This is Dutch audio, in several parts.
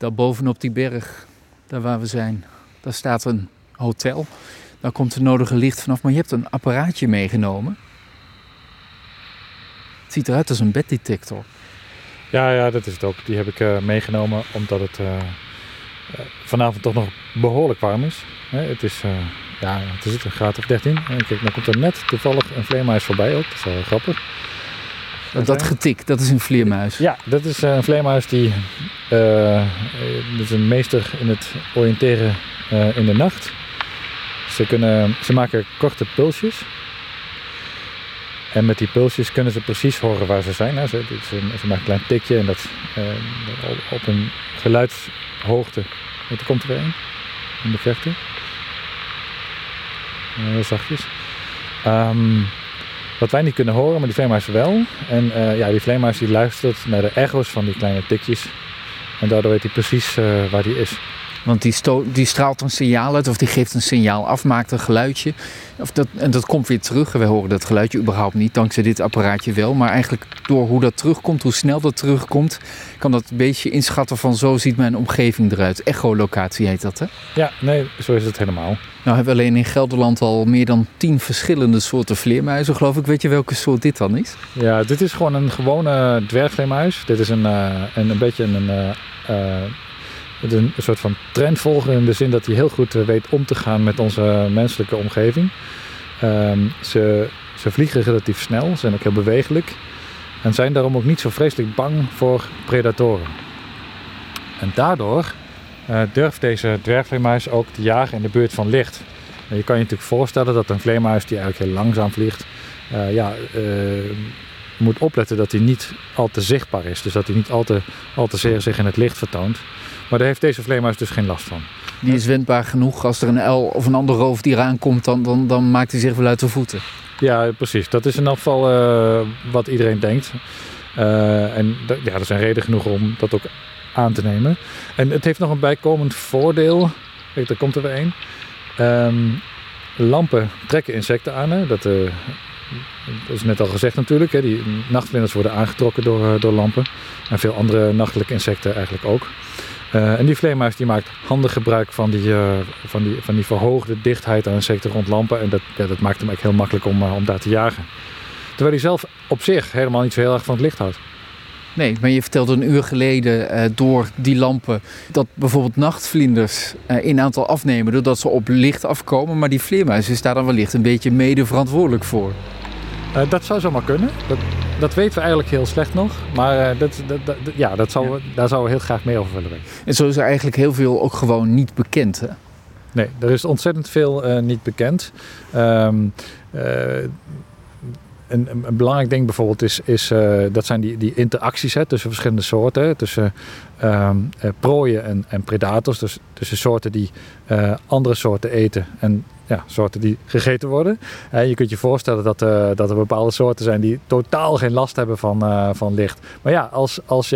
Daar bovenop die berg, daar waar we zijn, daar staat een hotel. Daar komt de nodige licht vanaf. Maar je hebt een apparaatje meegenomen. Het ziet eruit als een beddetector. Ja, ja, dat is het ook. Die heb ik uh, meegenomen omdat het uh, vanavond toch nog behoorlijk warm is. het is, ja, het is een graad of 13. En kijk, dan komt er net toevallig een vleermuis voorbij ook. Dat is wel grappig. Dat, dat getik, dat is een vleermuis. Ja, dat is een vleermuis die uh, is een meester in het oriënteren uh, in de nacht. Ze, kunnen, ze maken korte pulsjes. En met die pulsjes kunnen ze precies horen waar ze zijn. Hè. Ze, ze, ze maken een klein tikje en dat uh, op een geluidshoogte. Wat komt er weer een? In de verte. heel zachtjes. Um, wat wij niet kunnen horen, maar die vleermuis wel. En uh, ja, die vleermuis die luistert naar de echo's van die kleine tikjes. En daardoor weet hij precies uh, waar die is. Want die, die, straalt een signaal uit of die geeft een signaal af, maakt een geluidje. Of dat, en dat komt weer terug. We horen dat geluidje überhaupt niet, dankzij dit apparaatje wel. Maar eigenlijk door hoe dat terugkomt, hoe snel dat terugkomt, kan dat een beetje inschatten van zo ziet mijn omgeving eruit. Echolocatie heet dat, hè? Ja, nee, zo is het helemaal. Nou hebben we alleen in Gelderland al meer dan tien verschillende soorten vleermuizen, geloof ik. Weet je welke soort dit dan is? Ja, dit is gewoon een gewone dwergvleermuis. Dit is een, uh, een, een beetje een... Uh, uh, een soort van trendvolger in de zin dat hij heel goed weet om te gaan met onze menselijke omgeving. Um, ze, ze vliegen relatief snel, zijn ook heel bewegelijk en zijn daarom ook niet zo vreselijk bang voor predatoren. En daardoor uh, durft deze dwergvleermuis ook te jagen in de buurt van licht. En je kan je natuurlijk voorstellen dat een vleermuis die eigenlijk heel langzaam vliegt, uh, ja, moet opletten dat hij niet al te zichtbaar is. Dus dat hij niet al te, al te zeer zich in het licht vertoont. Maar daar heeft deze vleermuis dus geen last van. Die is wendbaar genoeg. Als er een uil of een ander roofdier aankomt, dan, dan, dan maakt hij zich wel uit de voeten. Ja, precies. Dat is in elk geval wat iedereen denkt. en ja, er zijn reden genoeg om dat ook aan te nemen. En het heeft nog een bijkomend voordeel. Kijk, daar komt er weer een. Um, lampen trekken insecten aan. Hè? Dat, uh, dat, is net al gezegd natuurlijk. Hè? Die nachtvlinders worden aangetrokken door, door lampen. En veel andere nachtelijke insecten eigenlijk ook. Uh, en die vleermuis die maakt handig gebruik van die, van, die, van die verhoogde dichtheid aan insecten rond lampen. En dat, ja, dat maakt hem eigenlijk heel makkelijk om, om daar te jagen. Terwijl hij zelf op zich helemaal niet zo heel erg van het licht houdt. Nee, maar je vertelde een uur geleden door die lampen dat bijvoorbeeld nachtvlinders in aantal afnemen doordat ze op licht afkomen. Maar die vleermuis is daar dan wellicht een beetje mede verantwoordelijk voor. Dat zou zomaar kunnen. Dat, dat weten we eigenlijk heel slecht nog. Maar dat, dat, dat, ja, dat zou, ja. daar zouden we heel graag meer over willen weten. En zo is er eigenlijk heel veel ook gewoon niet bekend. Hè? Nee, er is ontzettend veel niet bekend. Um, een, een, belangrijk ding bijvoorbeeld is, is uh, dat zijn die, die interacties hè, tussen verschillende soorten. Tussen um, uh, prooien en, en, predators. Dus tussen soorten die uh, andere soorten eten en ja, soorten die gegeten worden. je kunt je voorstellen dat, dat er bepaalde soorten zijn die totaal geen last hebben van, van licht. Maar ja, als, als,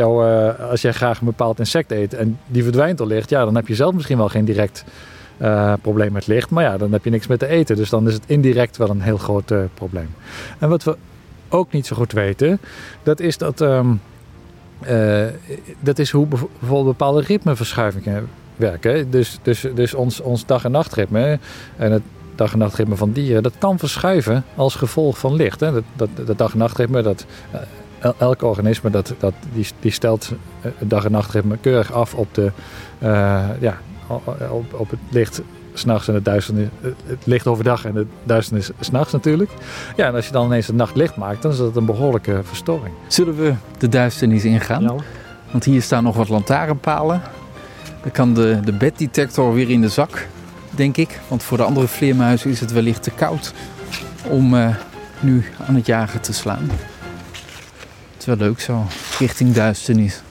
als jij graag een bepaald insect eet en die verdwijnt door licht, ja, dan heb je zelf misschien wel geen direct uh, probleem met licht. Maar ja, dan heb je niks meer te eten. Dus dan is het indirect wel een heel groot uh, probleem. En wat we ook niet zo goed weten, dat is dat, um, uh, dat is hoe bijvoorbeeld bepaalde ritmeverschuivingen werken. Dus, dus, dus ons, ons dag- en nachtritme en het dag- en nachtritme van dieren, dat kan verschuiven als gevolg van licht. Hè. Dat, dat, dat dag- en nachtritme, dat, elk organisme dat, dat, die, die stelt het dag- en nachtritme keurig af op de, ja, op, op het licht s'nachts en het duisternis. Het licht overdag en het duisternis s'nachts natuurlijk. Ja, en als je dan ineens het nacht licht maakt, dan is dat een behoorlijke verstoring. Zullen we de duisternis ingaan? Ja. Want hier staan nog wat lantaarnpalen. Dan kan de, de beddetector weer in de zak, denk ik. Want voor de andere vleermuizen is het wellicht te koud om uh, nu aan het jagen te slaan. Het is wel leuk zo, richting duisternis.